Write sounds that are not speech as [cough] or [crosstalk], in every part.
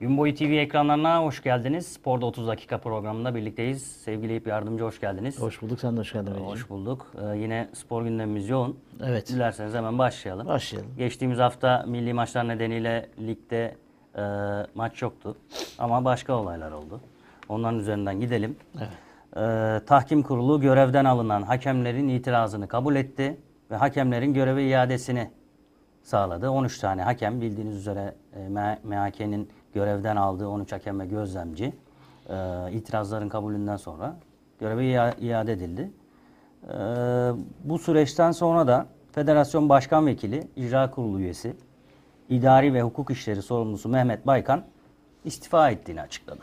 Boyu TV ekranlarına hoş geldiniz. Sporda 30 dakika programında birlikteyiz. Sevgili İp Yardımcı hoş geldiniz. Hoş bulduk. Sen de hoş geldin. Hoş bulduk. Ee, yine spor gündemimiz yoğun. Evet. Dilerseniz hemen başlayalım. Başlayalım. Geçtiğimiz hafta milli maçlar nedeniyle ligde e, maç yoktu. Ama başka olaylar oldu. Onların üzerinden gidelim. Evet. Ee, tahkim kurulu görevden alınan hakemlerin itirazını kabul etti ve hakemlerin göreve iadesini sağladı. 13 tane hakem bildiğiniz üzere e, MHK'nin görevden aldığı 13 hakem ve gözlemci e, itirazların kabulünden sonra göreve ia- iade edildi. E, bu süreçten sonra da Federasyon Başkan Vekili, İcra Kurulu üyesi, İdari ve Hukuk İşleri sorumlusu Mehmet Baykan istifa ettiğini açıkladı.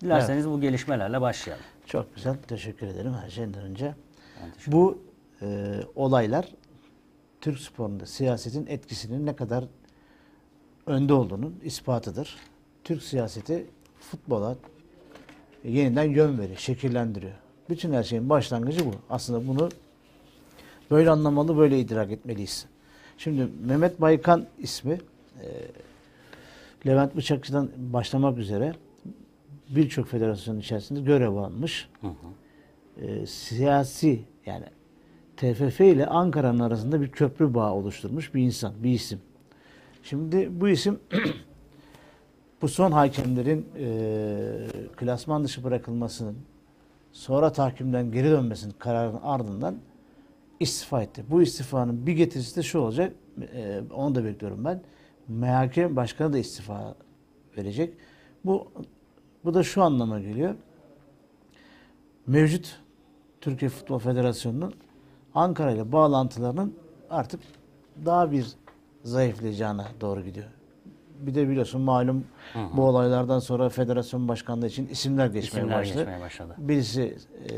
Dilerseniz bu gelişmelerle başlayalım. Çok güzel. Teşekkür ederim her şeyden önce. Bu e, olaylar Türk sporunda siyasetin etkisinin ne kadar önde olduğunun ispatıdır. Türk siyaseti futbola yeniden yön veriyor, şekillendiriyor. Bütün her şeyin başlangıcı bu. Aslında bunu böyle anlamalı, böyle idrak etmeliyiz. Şimdi Mehmet Baykan ismi e, Levent Bıçakçı'dan başlamak üzere birçok federasyonun içerisinde görev almış. Hı hı. E, siyasi yani TFF ile Ankara'nın arasında bir köprü bağı oluşturmuş bir insan, bir isim. Şimdi bu isim [clears throat] bu son hakemlerin e, klasman dışı bırakılmasının sonra tahkimden geri dönmesinin kararının ardından istifa etti. Bu istifanın bir getirisi de şu olacak, e, onu da bekliyorum ben. MHK başkanı da istifa verecek. Bu bu da şu anlama geliyor. Mevcut Türkiye Futbol Federasyonu'nun Ankara ile bağlantılarının artık daha bir zayıflayacağına doğru gidiyor. Bir de biliyorsun malum bu olaylardan sonra federasyon başkanlığı için isimler geçmeye İsimler başladı. geçmeye başladı. Birisi e,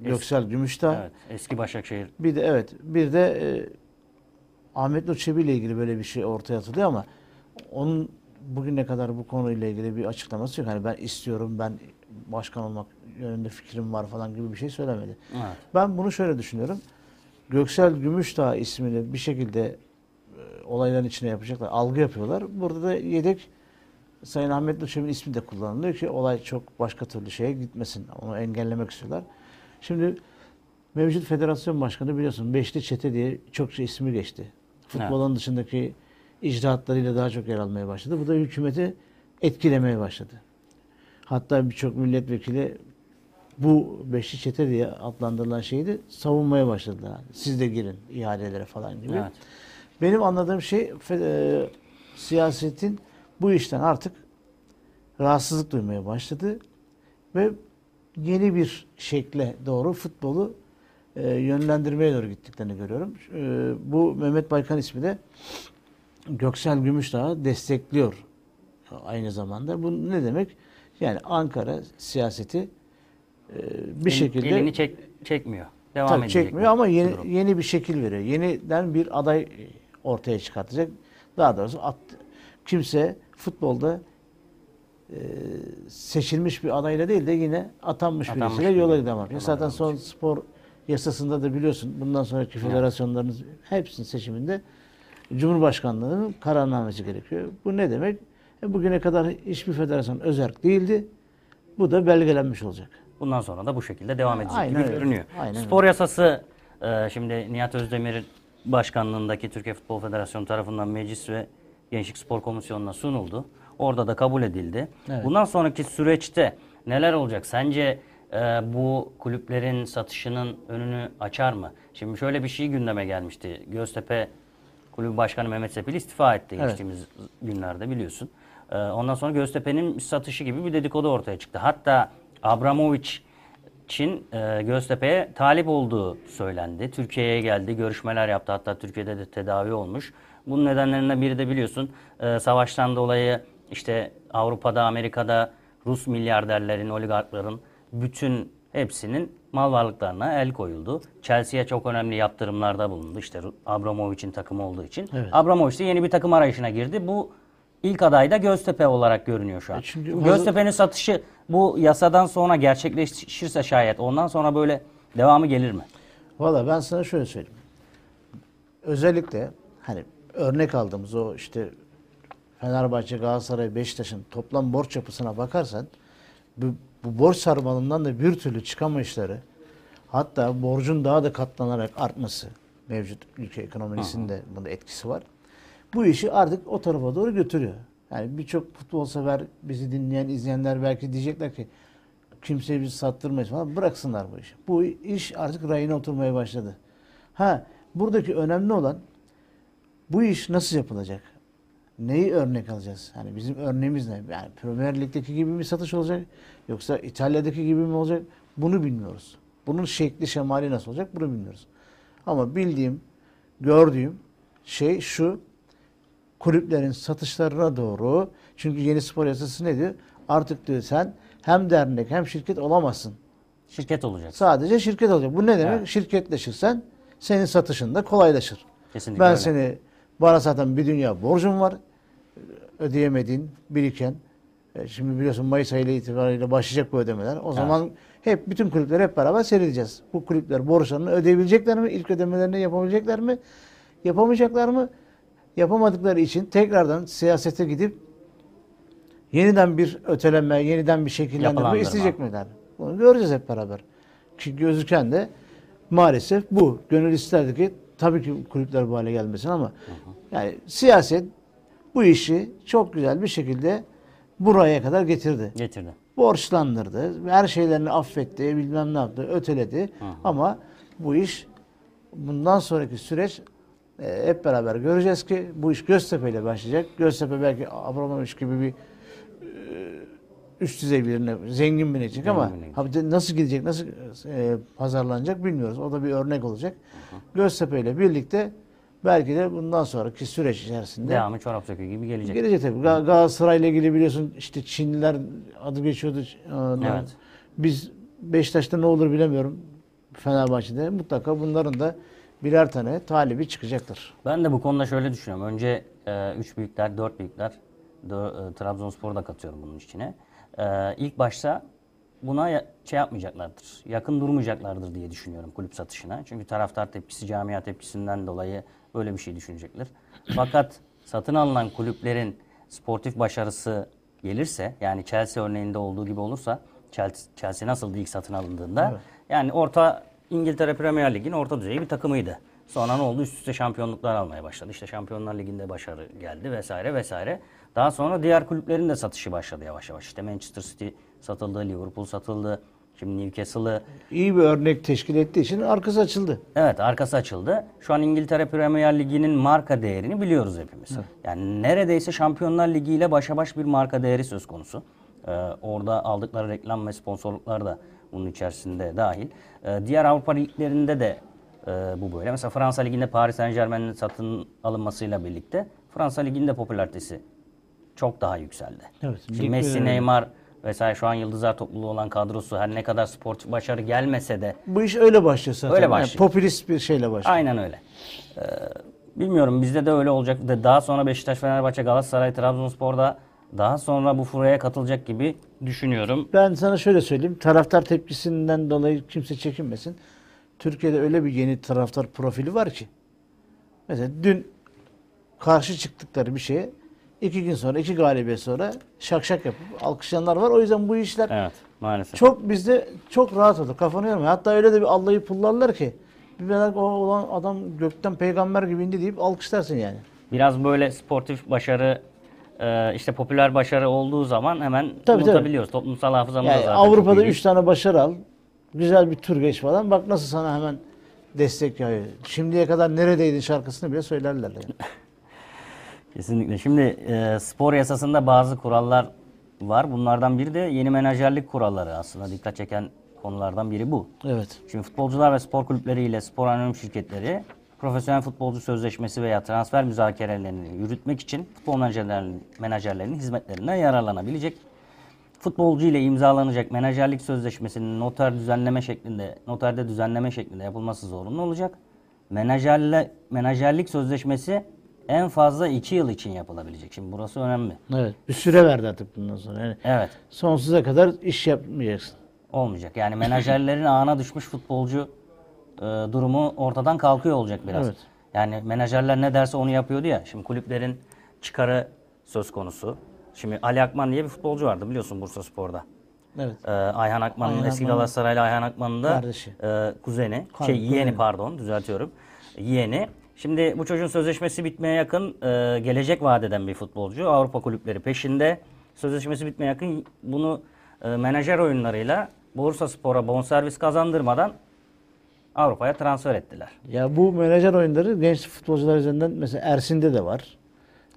Göksel Gümüşdağ. Evet, eski Başakşehir Bir de evet bir de e, Ahmet Nur Çebi ile ilgili böyle bir şey ortaya atılıyor ama onun bugüne kadar bu konuyla ilgili bir açıklaması yok. Hani ben istiyorum, ben başkan olmak yönünde fikrim var falan gibi bir şey söylemedi. Evet. Ben bunu şöyle düşünüyorum. Göksel Gümüşdağ ismini bir şekilde olayların içine yapacaklar. Algı yapıyorlar. Burada da yedek Sayın Ahmet Nur Çebi'nin ismi de kullanılıyor ki olay çok başka türlü şeye gitmesin. Onu engellemek istiyorlar. Şimdi mevcut federasyon başkanı biliyorsun Beşli Çete diye çokça ismi geçti. Futbolun dışındaki icraatlarıyla daha çok yer almaya başladı. Bu da hükümeti etkilemeye başladı. Hatta birçok milletvekili bu Beşli Çete diye adlandırılan şeyi de savunmaya başladılar. Siz de girin ihalelere falan gibi. Evet. Benim anladığım şey e, siyasetin bu işten artık rahatsızlık duymaya başladı ve yeni bir şekle doğru futbolu e, yönlendirmeye doğru gittiklerini görüyorum. E, bu Mehmet Baykan ismi de Göksel Gümüşdağ'ı destekliyor aynı zamanda. Bu ne demek? Yani Ankara siyaseti e, bir El- şekilde elini çek, çekmiyor. Devam Tabii edecek. çekmiyor ama yeni, durum. yeni bir şekil veriyor. Yeniden bir aday ortaya çıkartacak. Daha doğrusu at, kimse futbolda e, seçilmiş bir adayla değil de yine atanmış, Atanmış birisiyle biri. yola ediyor. Yola Zaten son spor yasasında da biliyorsun bundan sonraki federasyonların hepsinin seçiminde Cumhurbaşkanlığının kararnamesi gerekiyor. Bu ne demek? E, bugüne kadar hiçbir federasyon özerk değildi. Bu da belgelenmiş olacak. Bundan sonra da bu şekilde devam edecek Aynen gibi öyle. görünüyor. Aynen Spor yasası e, şimdi Nihat Özdemir başkanlığındaki Türkiye Futbol Federasyonu tarafından Meclis ve Gençlik Spor Komisyonu'na sunuldu. Orada da kabul edildi. Evet. Bundan sonraki süreçte neler olacak? Sence e, bu kulüplerin satışının önünü açar mı? Şimdi şöyle bir şey gündeme gelmişti. Göztepe Kulübü Başkanı Mehmet Sepil istifa etti Evet. geçtiğimiz günlerde biliyorsun. Ee, ondan sonra Göztepe'nin satışı gibi bir dedikodu ortaya çıktı. Hatta Abramovich için e, Göztepe'ye talip olduğu söylendi. Türkiye'ye geldi, görüşmeler yaptı. Hatta Türkiye'de de tedavi olmuş. Bunun nedenlerinden biri de biliyorsun e, savaştan dolayı işte Avrupa'da, Amerika'da Rus milyarderlerin, oligarkların bütün hepsinin mal varlıklarına el koyuldu. Chelsea'ye çok önemli yaptırımlarda bulundu. İşte Abramovich'in takımı olduğu için. Evet. Abramovich de yeni bir takım arayışına girdi. Bu ilk aday da Göztepe olarak görünüyor şu an. E hazır- Göztepe'nin satışı bu yasadan sonra gerçekleşirse şayet ondan sonra böyle devamı gelir mi? Valla ben sana şöyle söyleyeyim. Özellikle hani örnek aldığımız o işte Fenerbahçe, Galatasaray, Beşiktaş'ın toplam borç yapısına bakarsan bu, bu borç sarmalından da bir türlü çıkamayışları hatta borcun daha da katlanarak artması mevcut ülke ekonomisinde bunda etkisi var. Bu işi artık o tarafa doğru götürüyor. Yani birçok futbol sever bizi dinleyen, izleyenler belki diyecekler ki kimseye biz sattırmayız falan. Bıraksınlar bu işi. Bu iş artık rayına oturmaya başladı. Ha buradaki önemli olan bu iş nasıl yapılacak? Neyi örnek alacağız? Yani bizim örneğimiz ne? Yani Premier Lig'deki gibi bir satış olacak? Yoksa İtalya'daki gibi mi olacak? Bunu bilmiyoruz. Bunun şekli şemali nasıl olacak? Bunu bilmiyoruz. Ama bildiğim, gördüğüm şey şu. Kulüplerin satışlarına doğru. Çünkü yeni spor yasası ne diyor? Artık diyor sen hem dernek hem şirket olamazsın. Şirket olacak. Sadece şirket olacak. Bu ne demek? Evet. Şirketleşirsen senin satışın da kolaylaşır. Kesinlikle ben öyle. seni bana zaten bir dünya borcum var. Ödeyemediğin, biriken. E, Şimdi biliyorsun Mayıs ayı itibariyle başlayacak bu ödemeler. O zaman hep bütün kulüpleri hep beraber seyredeceğiz. Bu kulüpler borçlarını ödeyebilecekler mi? İlk ödemelerini yapabilecekler mi? Yapamayacaklar mı? Yapamadıkları için tekrardan siyasete gidip yeniden bir öteleme, yeniden bir şekillendirme isteyecek miler? Bunu göreceğiz hep beraber. Ki gözüken de maalesef bu. Gönül isterdi ki tabii ki kulüpler bu hale gelmesin ama yani siyaset bu işi çok güzel bir şekilde buraya kadar getirdi. Getirdi. Borçlandırdı. Her şeylerini affetti, bilmem ne yaptı, öteledi. Ama bu iş bundan sonraki süreç e, hep beraber göreceğiz ki bu iş Göztepe ile başlayacak. Göztepe belki Abramovich gibi bir e, üst düzey birine zengin binecek ama de nasıl gidecek, nasıl e, pazarlanacak bilmiyoruz. O da bir örnek olacak. Göztepe ile birlikte belki de bundan sonraki süreç içerisinde Devamı çorap söküğü gibi gelecek. Gelecek tabii. Ga- Galatasaray'la ilgili biliyorsun işte Çinliler adı geçiyordu. Evet. Biz Beşiktaş'ta ne olur bilemiyorum. Fenerbahçe'de mutlaka bunların da birer tane talibi çıkacaktır. Ben de bu konuda şöyle düşünüyorum. Önce 3 büyükler, 4 büyükler, dö- e, Trabzonspor'u da katıyorum bunun içine. E, ilk başta buna ya- şey yapmayacaklardır. Yakın durmayacaklardır diye düşünüyorum kulüp satışına. Çünkü taraftar tepkisi, camia tepkisinden dolayı böyle bir şey düşünecekler. Fakat satın alınan kulüplerin sportif başarısı gelirse, yani Chelsea örneğinde olduğu gibi olursa, Chelsea, Chelsea nasıldı ilk satın alındığında? Yani orta İngiltere Premier Lig'in orta düzey bir takımıydı. Sonra ne oldu? Üst üste şampiyonluklar almaya başladı. İşte Şampiyonlar Ligi'nde başarı geldi vesaire vesaire. Daha sonra diğer kulüplerin de satışı başladı yavaş yavaş. İşte Manchester City satıldı, Liverpool satıldı. Şimdi Newcastle'ı İyi bir örnek teşkil ettiği için arkası açıldı. Evet arkası açıldı. Şu an İngiltere Premier Ligi'nin marka değerini biliyoruz hepimiz. Yani neredeyse Şampiyonlar Ligi ile başa baş bir marka değeri söz konusu. Ee, orada aldıkları reklam ve sponsorluklar da bunun içerisinde dahil. Ee, diğer Avrupa liglerinde de e, bu böyle. Mesela Fransa Ligi'nde Paris Saint Germain'in satın alınmasıyla birlikte Fransa Ligi'nde popülaritesi çok daha yükseldi. Evet, Şimdi Messi, Neymar vesaire şu an Yıldızlar topluluğu olan kadrosu her ne kadar sportif başarı gelmese de Bu iş öyle başlıyor zaten. Öyle Yani başlıyor. popülist bir şeyle başlıyor. Aynen öyle. Ee, bilmiyorum bizde de öyle olacak. Daha sonra Beşiktaş, Fenerbahçe, Galatasaray, Trabzonspor'da daha sonra bu furaya katılacak gibi düşünüyorum. Ben sana şöyle söyleyeyim. Taraftar tepkisinden dolayı kimse çekinmesin. Türkiye'de öyle bir yeni taraftar profili var ki. Mesela dün karşı çıktıkları bir şeye iki gün sonra, iki galibiyet sonra şak şak yapıp alkışlayanlar var. O yüzden bu işler Evet maalesef. çok bizde çok rahat olur. Kafanı yorma. Hatta öyle de bir Allah'ı pullarlar ki bir merak o olan adam gökten peygamber gibi indi deyip alkışlarsın yani. Biraz böyle sportif başarı e, işte popüler başarı olduğu zaman hemen Tabii, unutabiliyoruz. Toplumsal hafızamız Yani zaten Avrupa'da iyi. 3 tane başarı al. Güzel bir tur geç falan. Bak nasıl sana hemen destek yağıyor. Şimdiye kadar neredeydin şarkısını bile söylerler. Yani. [laughs] Kesinlikle. Şimdi e, spor yasasında bazı kurallar var. Bunlardan biri de yeni menajerlik kuralları aslında dikkat çeken konulardan biri bu. Evet. Şimdi futbolcular ve spor kulüpleri ile spor anonim şirketleri profesyonel futbolcu sözleşmesi veya transfer müzakerelerini yürütmek için futbol menajerlerinin, menajerlerinin hizmetlerinden yararlanabilecek. Futbolcu ile imzalanacak menajerlik sözleşmesinin noter düzenleme şeklinde, noterde düzenleme şeklinde yapılması zorunlu olacak. Menajerle, menajerlik sözleşmesi en fazla 2 yıl için yapılabilecek. Şimdi burası önemli. Evet. Bir süre verdi artık bundan sonra. Yani Evet. sonsuza kadar iş yapmayacaksın. Olmayacak. Yani menajerlerin [laughs] ağına düşmüş futbolcu e, durumu ortadan kalkıyor olacak biraz. Evet. Yani menajerler ne derse onu yapıyordu ya. Şimdi kulüplerin çıkarı söz konusu. Şimdi Ali Akman diye bir futbolcu vardı biliyorsun Bursa Spor'da. Evet. Ee, Ayhan Akman'ın Ayhan eski Galatasaraylı Ayhan Akman'ın da kardeşi. e, kuzeni, Kar- şey yeğeni kuzeni. pardon düzeltiyorum. Yeğeni. Şimdi bu çocuğun sözleşmesi bitmeye yakın e, gelecek vaat eden bir futbolcu. Avrupa kulüpleri peşinde. Sözleşmesi bitmeye yakın bunu e, menajer oyunlarıyla Bursa Spor'a bonservis kazandırmadan Avrupa'ya transfer ettiler. Ya bu menajer oyunları genç futbolcular üzerinden mesela Ersin'de de var.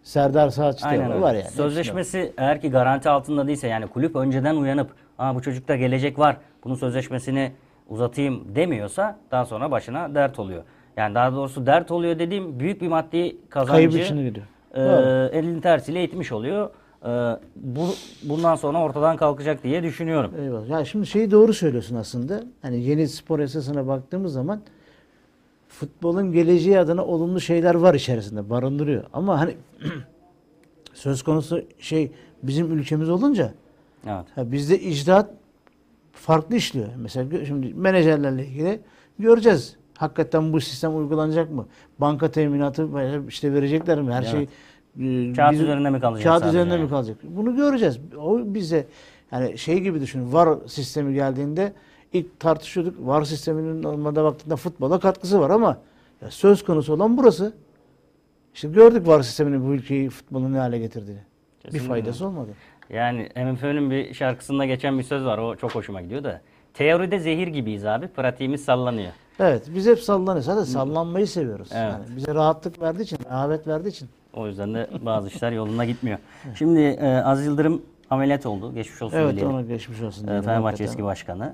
Serdar Aynen var, var yani. Sözleşmesi eğer ki garanti altında değilse yani kulüp önceden uyanıp Aa, bu çocukta gelecek var bunun sözleşmesini uzatayım demiyorsa daha sonra başına dert oluyor. Yani daha doğrusu dert oluyor dediğim büyük bir maddi kazancı Kayıp içine gidiyor. e, elin tersiyle itmiş oluyor. E, bu bundan sonra ortadan kalkacak diye düşünüyorum. Eyvallah. Ya şimdi şeyi doğru söylüyorsun aslında. Hani yeni spor yasasına baktığımız zaman futbolun geleceği adına olumlu şeyler var içerisinde barındırıyor. Ama hani [clears throat] söz konusu şey bizim ülkemiz olunca Evet. ha bizde icraat farklı işliyor. Mesela şimdi menajerlerle ilgili göreceğiz. Hakikaten bu sistem uygulanacak mı? Banka teminatı işte verecekler mi? Her Evet. şey Kağıt bizim- üzerinde mi kalacak Kağıt üzerinde yani? mi kalacak? Bunu göreceğiz. O bize yani şey gibi düşün. VAR sistemi geldiğinde ilk tartışıyorduk. VAR sisteminin normalde baktığında futbola katkısı var ama ya söz konusu olan burası. İşte gördük VAR sisteminin bu ülkeyi futbolun ne hale getirdiğini. Bir Kesinlikle. faydası olmadı. Yani MFÖ'nün bir şarkısında geçen bir söz var. O çok hoşuma gidiyor da. Teoride zehir gibiyiz abi. Pratiğimiz sallanıyor. Evet biz hep sallanıyoruz. Zaten sallanmayı seviyoruz. Evet. Yani bize rahatlık verdiği için, rahat verdiği için. O yüzden de bazı işler yoluna gitmiyor. Şimdi e, Aziz Yıldırım ameliyat oldu. Geçmiş olsun Evet dileyelim. ona geçmiş olsun. E, diyelim Fenerbahçe eski başkanı.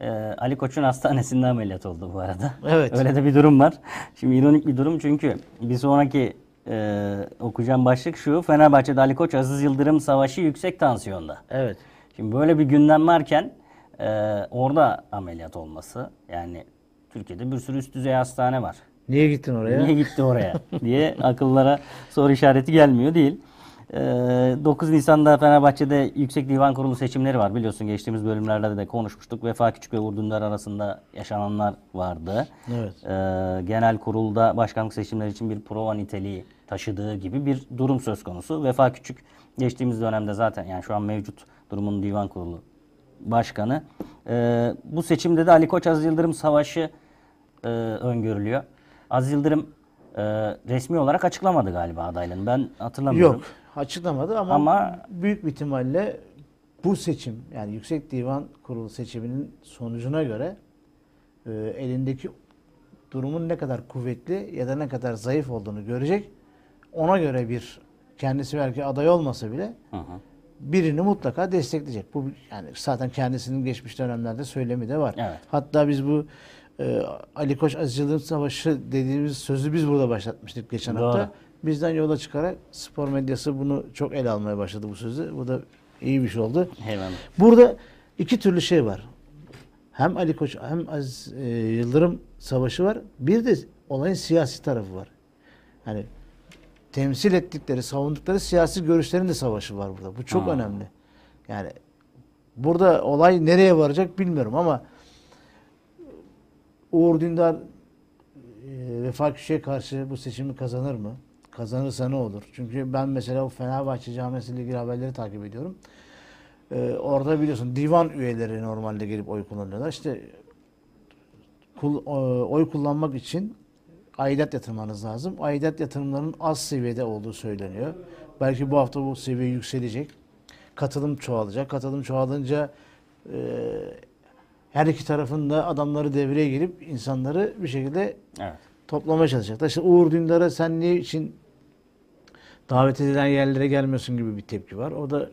E, Ali Koç'un hastanesinde ameliyat oldu bu arada. Evet. Öyle de bir durum var. Şimdi ironik bir durum çünkü bir sonraki e, okuyacağım başlık şu. Fenerbahçe'de Ali Koç Aziz Yıldırım savaşı yüksek tansiyonda. Evet. Şimdi böyle bir gündem varken e, orada ameliyat olması yani Türkiye'de bir sürü üst düzey hastane var. Niye gittin oraya? Niye gitti oraya [laughs] diye akıllara soru işareti gelmiyor değil. Ee, 9 Nisan'da Fenerbahçe'de Yüksek Divan Kurulu seçimleri var. Biliyorsun geçtiğimiz bölümlerde de konuşmuştuk. Vefa Küçük ve Uğur Dündar arasında yaşananlar vardı. Evet. Ee, genel kurulda başkanlık seçimleri için bir prova niteliği taşıdığı gibi bir durum söz konusu. Vefa Küçük geçtiğimiz dönemde zaten yani şu an mevcut durumun divan kurulu başkanı. Ee, bu seçimde de Ali Koç Aziz Yıldırım savaşı e, öngörülüyor. Aziz Yıldırım e, resmi olarak açıklamadı galiba adaylığını. Ben hatırlamıyorum. Yok açıklamadı ama, Ama- büyük bir ihtimalle bu seçim yani Yüksek Divan Kurulu seçiminin sonucuna göre e, elindeki durumun ne kadar kuvvetli ya da ne kadar zayıf olduğunu görecek. Ona göre bir kendisi belki aday olmasa bile Hı hı. birini mutlaka destekleyecek. Bu yani zaten kendisinin geçmiş dönemlerde söylemi de var. Evet. Hatta biz bu e, Ali Koç Aziz Yıldırım Savaşı dediğimiz sözü biz burada başlatmıştık geçen Doğru. hafta. Bizden yola çıkarak spor medyası bunu çok ele almaya başladı bu sözü. Bu da iyi bir şey oldu. Eyvallah. Burada iki türlü şey var. Hem Ali Koç hem Aziz e, Yıldırım savaşı var. Bir de olayın siyasi tarafı var. Hani temsil ettikleri, savundukları siyasi görüşlerin de savaşı var burada. Bu çok Ha. önemli. Yani burada olay nereye varacak bilmiyorum ama Uğur Dündar e, Vefa Küçük'e karşı bu seçimi kazanır mı? Kazanırsa ne olur? Çünkü ben mesela o Fenerbahçe camiasıyla ilgili haberleri takip ediyorum. Ee, orada biliyorsun divan üyeleri normalde gelip oy kullanıyorlar. İşte kul- o- oy kullanmak için aidat yatırmanız lazım. Aidat yatırımlarının az seviyede olduğu söyleniyor. Belki bu hafta bu seviye yükselecek. Katılım çoğalacak. Katılım çoğalınca e, her iki tarafın da adamları devreye girip insanları bir şekilde Evet. toplamaya çalışacaklar. İşte Uğur Dündar'a sen ne için davet edilen yerlere gelmiyorsun gibi bir tepki var. O da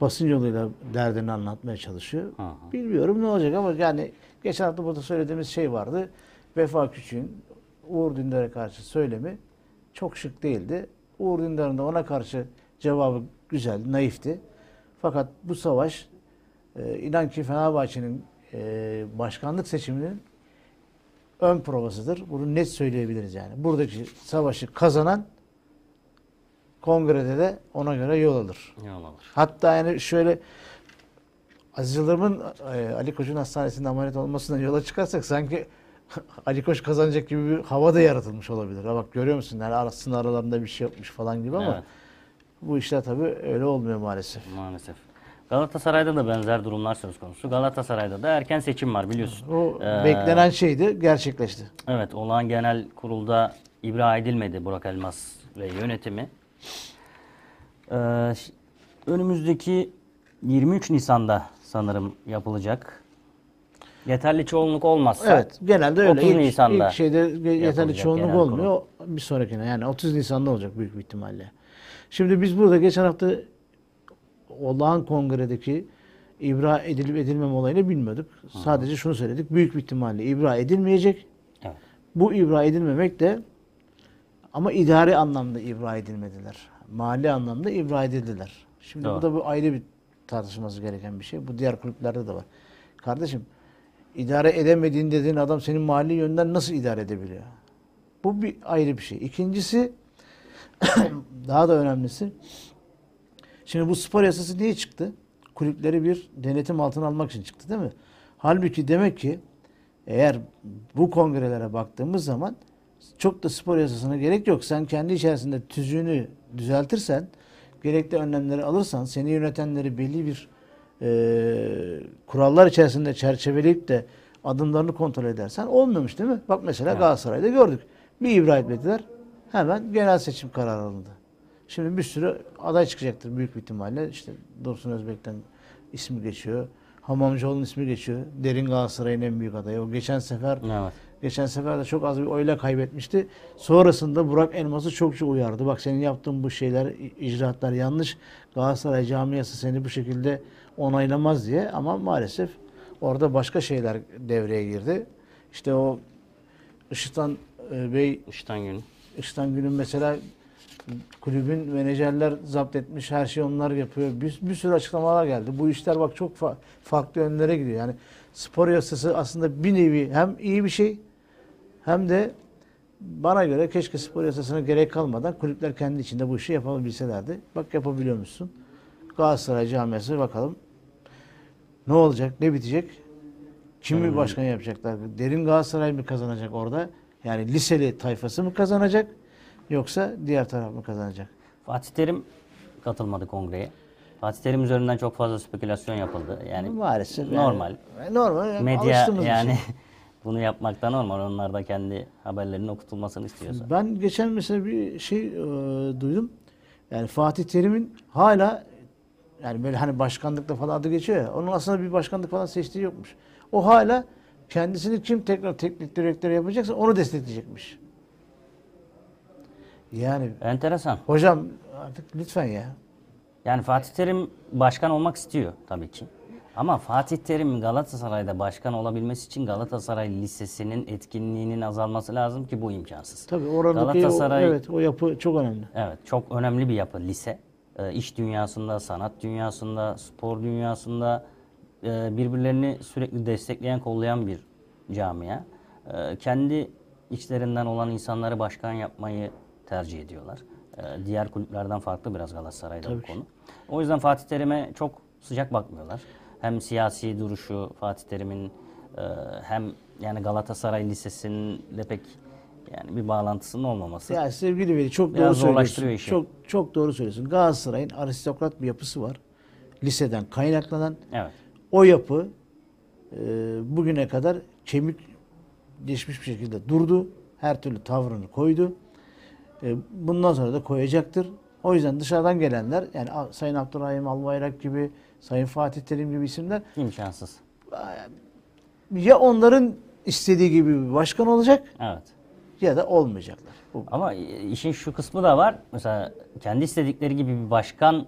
basın yoluyla derdini anlatmaya çalışıyor. Hı hı. Bilmiyorum ne olacak ama yani geçen hafta burada söylediğimiz şey vardı. Vefa Küçük'ün Uğur Dündar'a karşı söylemi çok şık değildi. Uğur Dündar'ın da ona karşı cevabı güzel, naifti. Fakat bu savaş e, inan ki Fenerbahçe'nin e, başkanlık seçiminin ön provasıdır. Bunu net söyleyebiliriz yani. Buradaki savaşı kazanan kongrede de ona göre yol alır. Yol alır. Hatta yani şöyle Aziz Yıldırım'ın e, Ali Koç'un hastanesinde ameliyat olmasından yola çıkarsak sanki [laughs] Ali Koç kazanacak gibi bir hava da yaratılmış olabilir. Ha bak görüyor musun? Yani arasında aralarında bir şey yokmuş falan gibi ama Evet. bu işler tabii öyle olmuyor maalesef. Maalesef. Galatasaray'da da benzer durumlar söz konusu. Galatasaray'da da erken seçim var biliyorsun. O Ee, beklenen şeydi, gerçekleşti. Evet, olağan genel kurulda ibra edilmedi Burak Elmas ve yönetimi. Ee, önümüzdeki 23 Nisan'da sanırım yapılacak. Yeterli çoğunluk olmazsa Evet, genelde öyle. 30 İlk, Nisan'da ilk şeyde yeterli çoğunluk olmuyor. Bir sonrakine yani 30 Nisan'da olacak büyük bir ihtimalle. Şimdi biz burada geçen hafta olağan kongredeki ibra edilip edilmeme olayını bilmiyorduk. Sadece şunu söyledik. Büyük bir ihtimalle ibra edilmeyecek. Evet. Bu ibra edilmemek de ama idari anlamda ibra edilmediler. Mali anlamda ibra edildiler. Şimdi Doğru. bu da bu ayrı bir tartışılması gereken bir şey. Bu diğer kulüplerde de var. Kardeşim idare edemediğin dediğin adam senin mali yönden nasıl idare edebiliyor? Bu bir ayrı bir şey. İkincisi [clears throat] daha da önemlisi şimdi bu spor yasası niye çıktı? Kulüpleri bir denetim altına almak için çıktı değil mi? Halbuki demek ki eğer bu kongrelere baktığımız zaman çok da spor yasasına gerek yok. Sen kendi içerisinde tüzüğünü düzeltirsen, gerekli önlemleri alırsan, seni yönetenleri belli bir e, kurallar içerisinde çerçeveleyip de adımlarını kontrol edersen olmuyormuş değil mi? Bak mesela Evet. Galatasaray'da gördük. Bir ibra etmediler. Hemen genel seçim kararı alındı. Şimdi bir sürü aday çıkacaktır büyük bir ihtimalle. İşte Dursun Özbek'ten ismi geçiyor. Hamamcıoğlu'nun ismi geçiyor. Derin Galatasaray'ın en büyük adayı. O geçen sefer Evet. Geçen sefer de çok az bir oyla kaybetmişti. Sonrasında Burak Elmas'ı çokça uyardı. Bak senin yaptığın bu şeyler, icraatlar yanlış. Galatasaray camiası seni bu şekilde onaylamaz diye. Ama maalesef orada başka şeyler devreye girdi. İşte o Işıtan e, Bey, Işıtan gün. Işıtan Gün'ün mesela kulübün menajerler zapt etmiş, her şeyi onlar yapıyor. Bir, bir sürü açıklamalar geldi. Bu işler bak çok fa- farklı yönlere gidiyor. Yani spor yasası aslında bir nevi hem iyi bir şey hem de bana göre keşke spor yasasına gerek kalmadan kulüpler kendi içinde bu işi yapabilselerdi. Bak yapabiliyor musun? Galatasaray camiası bakalım ne olacak, ne bitecek? Kimi Hmm. başkan yapacaklar? Derin Galatasaray mı kazanacak orada? Yani liseli tayfası mı kazanacak? Yoksa diğer taraf mı kazanacak? Fatih Terim katılmadı kongreye. Fatih Terim üzerinden çok fazla spekülasyon yapıldı. Yani Maalesef. yani- normal. normal. yani Medya alıştığımız bir yani şey. [laughs] bunu yapmakta normal. Onlar da kendi haberlerinin okutulmasını istiyorsa. Ben geçen mesela bir şey e, duydum. Yani Fatih Terim'in hala yani böyle hani başkanlıkta falan adı geçiyor ya. Onun aslında bir başkanlık falan seçtiği yokmuş. O hala kendisini kim tekrar teknik direktör yapacaksa onu destekleyecekmiş. Yani Enteresan. hocam artık lütfen ya. Yani Fatih Terim başkan olmak istiyor tabii ki. Ama Fatih Terim Galatasaray'da başkan olabilmesi için Galatasaray Lisesi'nin etkinliğinin azalması lazım ki bu imkansız. Tabii oradaki Galatasaray o, evet o yapı çok önemli. Evet, çok önemli bir yapı lise. Ee, iş dünyasında, sanat dünyasında, spor dünyasında e, birbirlerini sürekli destekleyen, kollayan bir camia. Ee, kendi içlerinden olan insanları başkan yapmayı tercih ediyorlar. Ee, diğer kulüplerden farklı biraz Galatasaray'da bu Tabii ki. konu. O yüzden Fatih Terim'e çok sıcak bakmıyorlar. Hem siyasi duruşu Fatih Terim'in e, hem yani Galatasaray Lisesi'nde pek yani bir bağlantısının olmaması. Ya sevgili Veli çok doğru söylüyorsun. işi. Çok çok doğru söylüyorsun. Galatasaray'ın aristokrat bir yapısı var. Liseden kaynaklanan Evet. o yapı e, bugüne kadar kemik geçmiş bir şekilde durdu. Her türlü tavrını koydu. E, bundan sonra da koyacaktır. O yüzden dışarıdan gelenler yani Sayın Abdurrahim Albayrak gibi, Sayın Fatih Terim gibi isimler İmkansız. ya onların istediği gibi bir başkan olacak Evet. ya da olmayacaklar. Ama işin şu kısmı da var. Mesela kendi istedikleri gibi bir başkan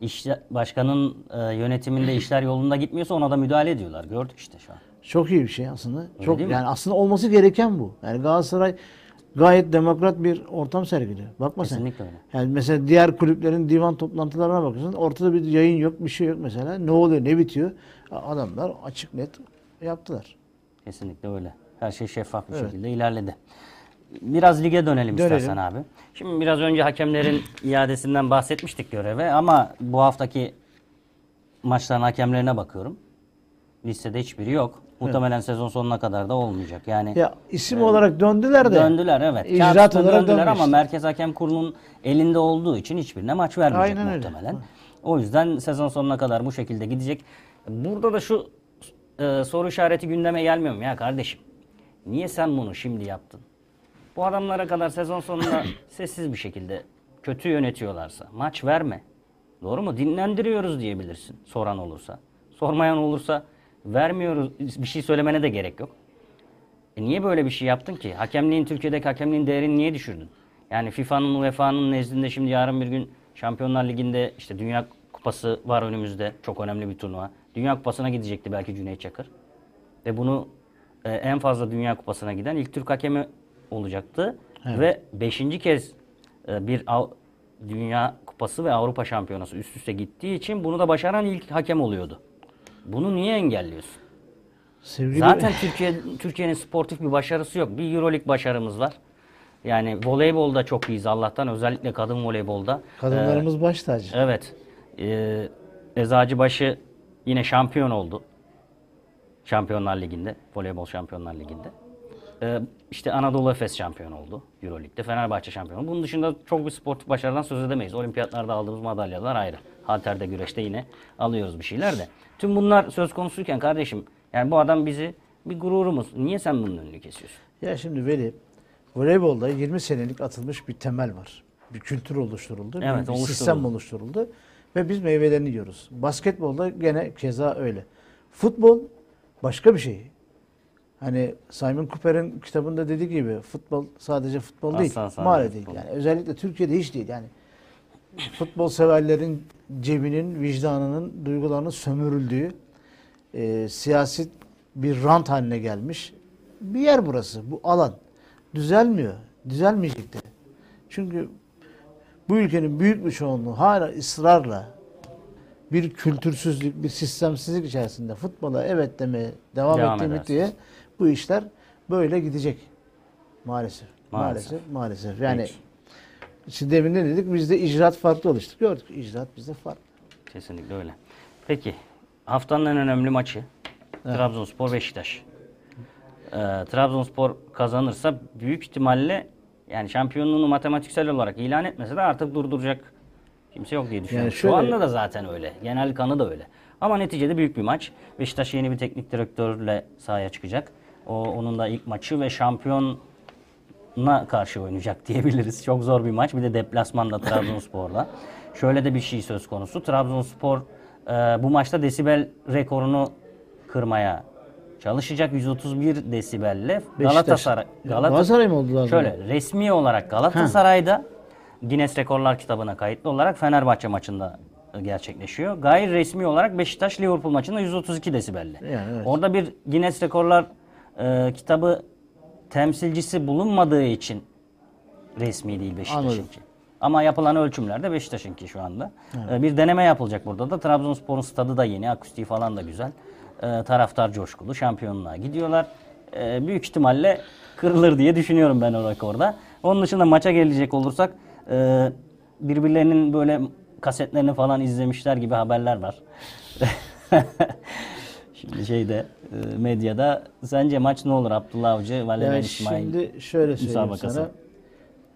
iş, başkanın e, yönetiminde [clears throat] işler yolunda gitmiyorsa ona da müdahale ediyorlar. Gördük işte şu an. Çok iyi bir şey aslında. Çok değil mi? yani aslında olması gereken bu. Yani Galatasaray gayet demokrat bir ortam sergiliyor. Bakma sen. Kesinlikle öyle. Yani mesela diğer kulüplerin divan toplantılarına bakıyorsun. Ortada bir yayın yok, bir şey yok mesela. Ne oluyor, ne bitiyor? Adamlar açık net yaptılar. Kesinlikle öyle. Her şey şeffaf bir Evet. şekilde ilerledi. Biraz lige dönelim, Dönelim. istersen abi. Şimdi biraz önce hakemlerin iadesinden bahsetmiştik göreve ama bu haftaki maçların hakemlerine bakıyorum. Listede hiçbiri yok. Muhtemelen sezon sonuna kadar da olmayacak. Yani Ya isim olarak döndüler de. döndüler evet. İcraat Kağıt olarak döndüler ama dönmüştü. Merkez Hakem Kurulu'nun elinde olduğu için hiçbirine maç vermeyecek Aynen öyle. muhtemelen. O yüzden sezon sonuna kadar bu şekilde gidecek. Burada da şu e, soru işareti gündeme gelmiyor mu ya kardeşim? Niye sen bunu şimdi yaptın? Bu adamlara kadar sezon sonunda [coughs] sessiz bir şekilde kötü yönetiyorlarsa maç verme. Doğru mu? Dinlendiriyoruz diyebilirsin soran olursa. Sormayan olursa vermiyoruz bir şey söylemene de gerek yok. E niye böyle bir şey yaptın ki? Hakemliğin Türkiye'deki hakemliğin değerini niye düşürdün? Yani FIFA'nın UEFA'nın nezdinde şimdi yarın bir gün Şampiyonlar Ligi'nde işte Dünya Kupası var önümüzde. Çok önemli bir turnuva. Dünya Kupası'na gidecekti belki Cüneyt Çakır. Ve bunu e, en fazla Dünya Kupası'na giden ilk Türk hakemi olacaktı. Ve beşinci kez e, bir Av- Dünya Kupası ve Avrupa Şampiyonası üst üste gittiği için bunu da başaran ilk hakem oluyordu. Bunu niye engelliyorsun? Sevgili Zaten Türkiye Türkiye'nin sportif bir başarısı yok. Bir Euroleague başarımız var. Yani voleybolda çok iyiyiz Allah'tan özellikle kadın voleybolda. kadınlarımız baş tacı. Ee, evet. Ee, Eczacıbaşı yine şampiyon oldu. Şampiyonlar Ligi'nde, voleybol Şampiyonlar Ligi'nde. Ee, işte Anadolu Efes şampiyon oldu Euroleague'de. Fenerbahçe şampiyon oldu. Bunun dışında çok bir sportif başarıdan söz edemeyiz. Olimpiyatlarda aldığımız madalyalar ayrı. Halterde, güreşte yine alıyoruz bir şeyler de. Tüm bunlar söz konusuyken kardeşim yani bu adam bizi bir gururumuz. Niye sen bunun önünü kesiyorsun? Ya şimdi Veli, voleybolda 20 senelik atılmış bir temel var. Bir kültür oluşturuldu. bir- Evet, bir, oluşturuldu. sistem oluşturuldu. Ve biz meyvelerini yiyoruz. Basketbolda gene keza öyle. Futbol başka bir şey. Hani Simon Cooper'in kitabında dediği gibi futbol sadece futbol değil. Asla sadece Maalesef değil. Yani özellikle Türkiye'de hiç değil. Yani futbol severlerin cebinin, vicdanının, duygularının sömürüldüğü e, siyasi bir rant haline gelmiş bir yer burası. Bu alan. Düzelmiyor. Düzelmeyecek de. Çünkü bu ülkenin büyük bir çoğunluğu hala ısrarla bir kültürsüzlük, bir sistemsizlik içerisinde futbola evet demeye devam, Devam ettiği müddetçe bu işler böyle gidecek. Maalesef. Maalesef. Maalesef. Maalesef. Yani Peki. Şimdi demin ne dedik? Bizde icraat farklı oluştu. Gördük. İcraat bizde farklı. Kesinlikle öyle. Peki haftanın en önemli maçı Trabzonspor Beşiktaş. Ee, Trabzonspor kazanırsa büyük ihtimalle yani şampiyonluğunu matematiksel olarak ilan etmese de artık durduracak kimse yok diye düşünüyorum. şöyle- Şu anda da zaten öyle. Genel kanı da öyle. Ama neticede büyük bir maç. Beşiktaş yeni bir teknik direktörle sahaya çıkacak. O onun da ilk maçı ve şampiyon na karşı oynayacak [laughs] diyebiliriz. Çok zor bir maç. Bir de deplasmanda Trabzonspor'da. Şöyle de bir şey söz konusu. Trabzonspor e, bu maçta desibel rekorunu kırmaya çalışacak. 131 desibelle Galatasaray Galatasaray mı oldu lazım? Şöyle resmi olarak Galatasaray'da Guinness Rekorlar kitabına kayıtlı olarak Fenerbahçe maçında gerçekleşiyor. Gayri resmi olarak Beşiktaş Liverpool maçında 132 desibelle. Yani evet. Orada bir Guinness Rekorlar e, kitabı temsilcisi bulunmadığı için resmi değil Beşiktaş'ınki. Ama yapılan ölçümlerde Beşiktaş'ınki şu anda. E, bir deneme yapılacak burada da. Trabzonspor'un stadı da yeni, akustiği falan da güzel. E, taraftar coşkulu, şampiyonluğa gidiyorlar. E, büyük ihtimalle kırılır diye düşünüyorum ben o rekorda. Onun dışında maça gelecek olursak e, birbirlerinin böyle kasetlerini falan izlemişler gibi haberler var. [laughs] Şimdi şeyde e, medyada sence maç ne olur Abdullah Avcı, Valerian Yani İsmail şimdi şöyle söyleyeyim sana.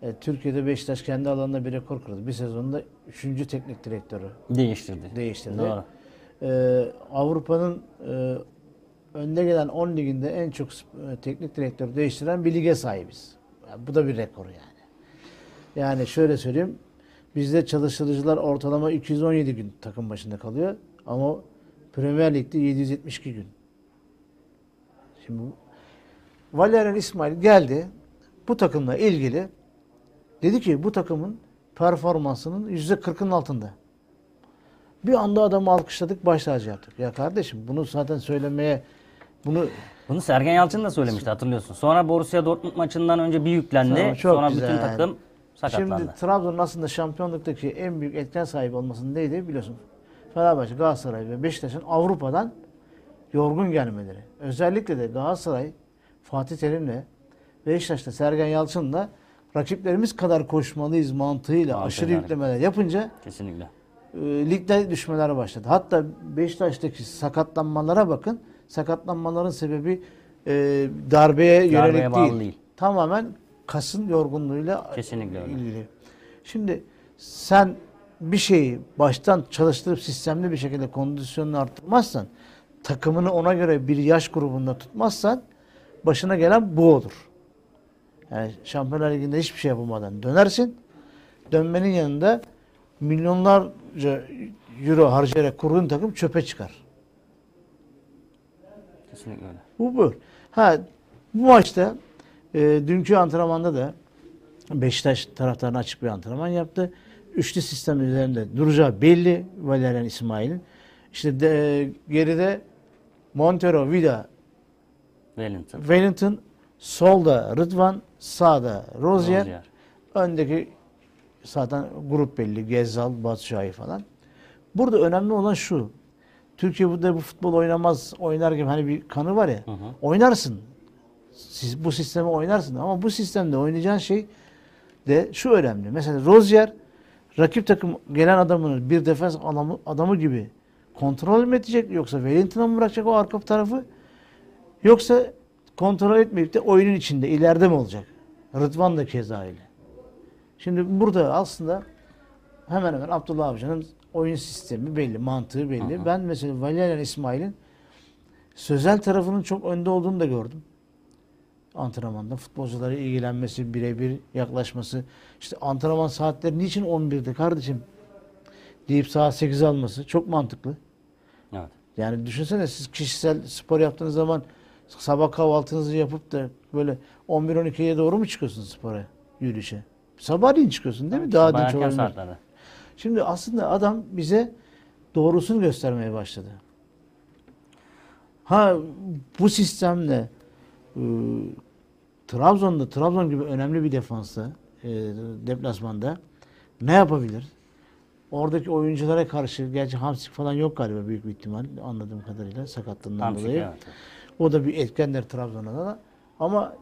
E, Türkiye'de Beşiktaş kendi alanında bir rekor kırdı. Bir sezonda üçüncü teknik direktörü değiştirdi. değiştirdi. Doğru. E, Avrupa'nın e, önde gelen 10 liginde en çok e, teknik direktör değiştiren bir lige sahibiz. Yani bu da bir rekor yani. Yani şöyle söyleyeyim. Bizde çalıştırıcılar ortalama 217 gün takım başında kalıyor. Ama Premier Lig'de 772 gün. Şimdi Valerian İsmail geldi. Bu takımla ilgili dedi ki bu takımın performansının %40'ın altında. Bir anda adamı alkışladık, baş tacı yaptık. Ya kardeşim bunu zaten söylemeye bunu [laughs] Bunu Sergen Yalçın da söylemişti hatırlıyorsun. Sonra Borussia Dortmund maçından önce bir yüklendi. Tamam, çok Sonra güzel. bütün takım sakatlandı. Şimdi Trabzon'un aslında şampiyonluktaki en büyük etken sahibi olmasının neydi biliyorsun? Fenerbahçe, Galatasaray ve Beşiktaş'ın Avrupa'dan yorgun gelmeleri. Özellikle de Galatasaray, Fatih Terim'le Beşiktaş'ta Sergen Yalçın'la rakiplerimiz kadar koşmalıyız mantığıyla Mantığıyla aşırı yüklemeler yapınca Kesinlikle. e, ligde düşmeler başladı. Hatta Beşiktaş'taki sakatlanmalara bakın. sakatlanmaların sebebi e, darbeye yönelik bağlı değil. değil. Tamamen kasın yorgunluğuyla Kesinlikle öyle. ilgili. Şimdi sen bir şeyi baştan çalıştırıp sistemli bir şekilde kondisyonunu arttırmazsan, takımını ona göre bir yaş grubunda tutmazsan başına gelen bu olur. Yani Şampiyonlar Ligi'nde hiçbir şey yapamadan dönersin. Dönmenin yanında milyonlarca euro harcayarak kurduğun takım çöpe çıkar. Kesinlikle öyle. Bu bu. Ha bu maçta e, dünkü antrenmanda da Beşiktaş taraftarına açık bir antrenman yaptı. Üçlü sistem üzerinde duracağı belli Valerian İsmail'in. İşte de, geride Montero, Vida, Wellington. Wellington, solda Rıdvan, sağda Rozier, Rozier. öndeki zaten grup belli. Gezzal, Batshuayi falan. Burada önemli olan şu. Türkiye burada bu futbol oynamaz, oynar gibi hani bir kanı var ya. Hı hı. Oynarsın. Siz bu sistemi oynarsın ama bu sistemde oynayacağın şey de şu önemli. Mesela Rozier rakip takım gelen adamını bir defans adamı, adamı gibi kontrol mü edecek yoksa Wellington'a mı bırakacak o arka tarafı yoksa kontrol etmeyip de oyunun içinde ileride mi olacak? Rıdvan da keza öyle. Şimdi burada aslında hemen hemen Abdullah Avcı'nın oyun sistemi belli, mantığı belli. Hı hı. Ben mesela Valerian İsmail'in sözel tarafının çok önde olduğunu da gördüm. Antrenmanda futbolculara ilgilenmesi, birebir yaklaşması. İşte antrenman saatleri niçin 11'de kardeşim deyip saat 8 alması çok mantıklı. Evet. Yani düşünsene siz kişisel spor yaptığınız zaman sabah kahvaltınızı yapıp da böyle 11-12'ye doğru mu çıkıyorsun spora, yürüyüşe? Sabahleyin çıkıyorsun değil mi? Daha Sabah dinç saatlerde. Şimdi aslında adam bize doğrusunu göstermeye başladı. Ha bu sistemle e, Trabzon'da Trabzon gibi önemli bir defansta e, deplasmanda ne yapabilir? Oradaki oyunculara karşı gerçi Hamsik falan yok galiba büyük bir ihtimal anladığım kadarıyla sakatlığından Hamsik, dolayı. evet. O da bir etkendir Trabzon'a da. Ama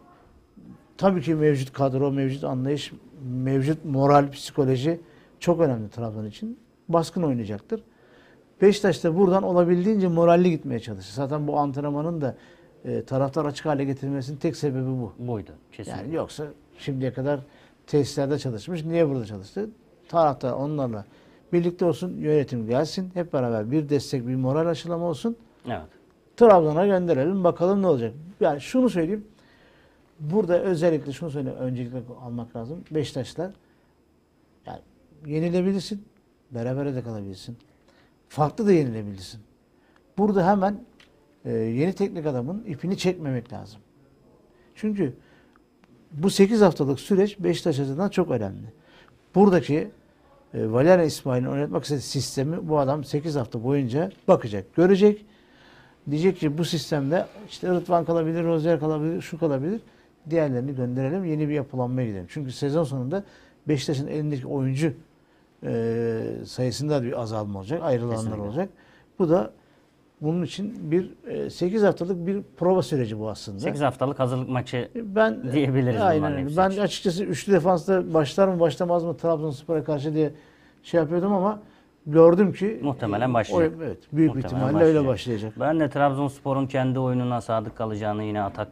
tabii ki mevcut kadro, mevcut anlayış, mevcut moral, psikoloji çok önemli Trabzon için. Baskın oynayacaktır. Beşiktaş da buradan olabildiğince moralli gitmeye çalışır. Zaten bu antrenmanın da e, taraftar açık hale getirmesinin tek sebebi bu. Buydu. Kesinlikle. Yani yoksa şimdiye kadar tesislerde çalışmış. Niye burada çalıştı? Taraftar onlarla birlikte olsun, yönetim gelsin. Hep beraber bir destek, bir moral aşılama olsun. Evet. Trabzon'a gönderelim bakalım ne olacak. Yani şunu söyleyeyim. Burada özellikle şunu söyleyeyim. Öncelikle almak lazım. Beşiktaşlar yani yenilebilirsin. Berabere de kalabilirsin. Farklı da yenilebilirsin. Burada hemen e, yeni teknik adamın ipini çekmemek lazım. Çünkü bu 8 haftalık süreç Beşiktaş açısından çok önemli. Buradaki e, Valerian İsmail'in oynatmak istediği sistemi bu adam 8 hafta boyunca bakacak, görecek. Diyecek ki bu sistemde işte Rıdvan kalabilir, Rozier kalabilir, şu kalabilir. Diğerlerini gönderelim, yeni bir yapılanmaya gidelim. Çünkü sezon sonunda Beşiktaş'ın elindeki oyuncu e, sayısında bir azalma olacak, ayrılanlar Kesinlikle. olacak. Bu da bunun için bir e, 8 haftalık bir prova süreci bu aslında. 8 haftalık hazırlık maçı Ben diyebiliriz Aynen öyle. Ben için. açıkçası üçlü defansta başlar mı başlamaz mı Trabzonspor'a karşı diye şey yapıyordum ama gördüm ki Muhtemelen e, başlayacak. o- evet, büyük Muhtemelen ihtimalle öyle başlayacak. başlayacak. Ben de Trabzonspor'un kendi oyununa sadık kalacağını yine atak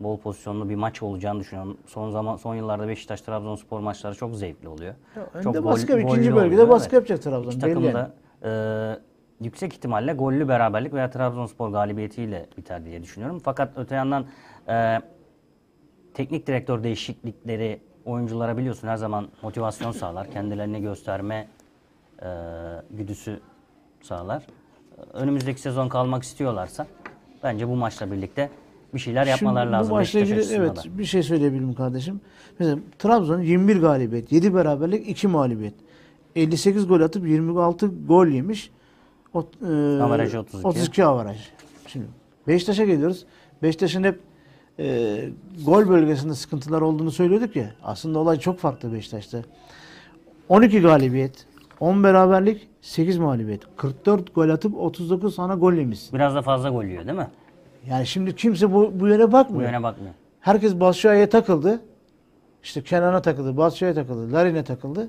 bol pozisyonlu bir maç olacağını düşünüyorum. Son zaman son yıllarda Beşiktaş Trabzonspor maçları çok zevkli oluyor. Ya, önde çok gol- baskı, ikinci bölgede oluyor, baskı evet. yapacak Trabzon. İki takım yani. da e, yüksek ihtimalle gollü beraberlik veya Trabzonspor galibiyetiyle biter diye düşünüyorum. Fakat öte yandan e, teknik direktör değişiklikleri oyunculara biliyorsun her zaman motivasyon sağlar. Kendilerini gösterme e, güdüsü sağlar. Önümüzdeki sezon kalmak istiyorlarsa bence bu maçla birlikte bir şeyler yapmaları Şimdi lazım. Bu maçla ilgili evet da. bir şey söyleyebilirim kardeşim. Mesela Trabzon 21 galibiyet, 7 beraberlik, 2 mağlubiyet. 58 gol atıp 26 gol yemiş. O, e, Averajı 32. 32 avaraj. Şimdi Beşiktaş'a geliyoruz. Beşiktaş'ın hep e, gol bölgesinde sıkıntılar olduğunu söylüyorduk ya. Aslında olay çok farklı Beşiktaş'ta. 12 galibiyet, 10 beraberlik, 8 mağlubiyet. 44 gol atıp 39 sana gol yemişsin. Biraz da fazla gol yiyor değil mi? Yani şimdi kimse bu, bu yöne bakmıyor. Bu yöne bakmıyor. Herkes Batshuayi'ye takıldı. İşte Kenan'a takıldı, Batshuayi'ye takıldı, Larin'e takıldı.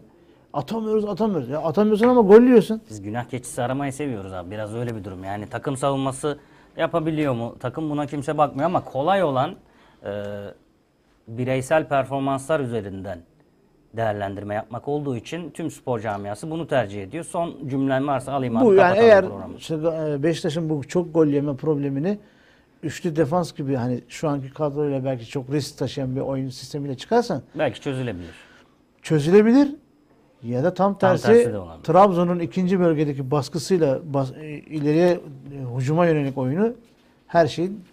Atamıyoruz, atamıyoruz. Ya atamıyorsun ama gol yiyorsun. Biz günah keçisi aramayı seviyoruz abi. Biraz öyle bir durum. Yani takım savunması Yapabiliyor mu takım buna kimse bakmıyor ama kolay olan e, bireysel performanslar üzerinden değerlendirme yapmak olduğu için tüm spor camiası bunu tercih ediyor. Son cümlem varsa alayım abi Bu yani eğer programı. işte, e, Beşiktaş'ın bu çok gol yeme problemini üçlü defans gibi hani şu anki kadroyla belki çok risk taşıyan bir oyun sistemiyle çıkarsan Belki çözülebilir. çözülebilir ya da tam tersi, tersi de olabilir. Trabzon'un ikinci bölgedeki baskısıyla bas, e, ileriye e, hücuma yönelik oyunu her şeyin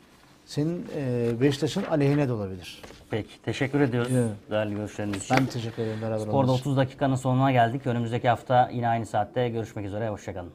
senin e, Beşiktaş'ın aleyhine de olabilir. Peki teşekkür ediyoruz Evet. değerli görüşleriniz için. Ben teşekkür ederim beraber Sporda için. 30 dakikanın sonuna geldik. Önümüzdeki hafta yine aynı saatte görüşmek üzere. Hoşçakalın.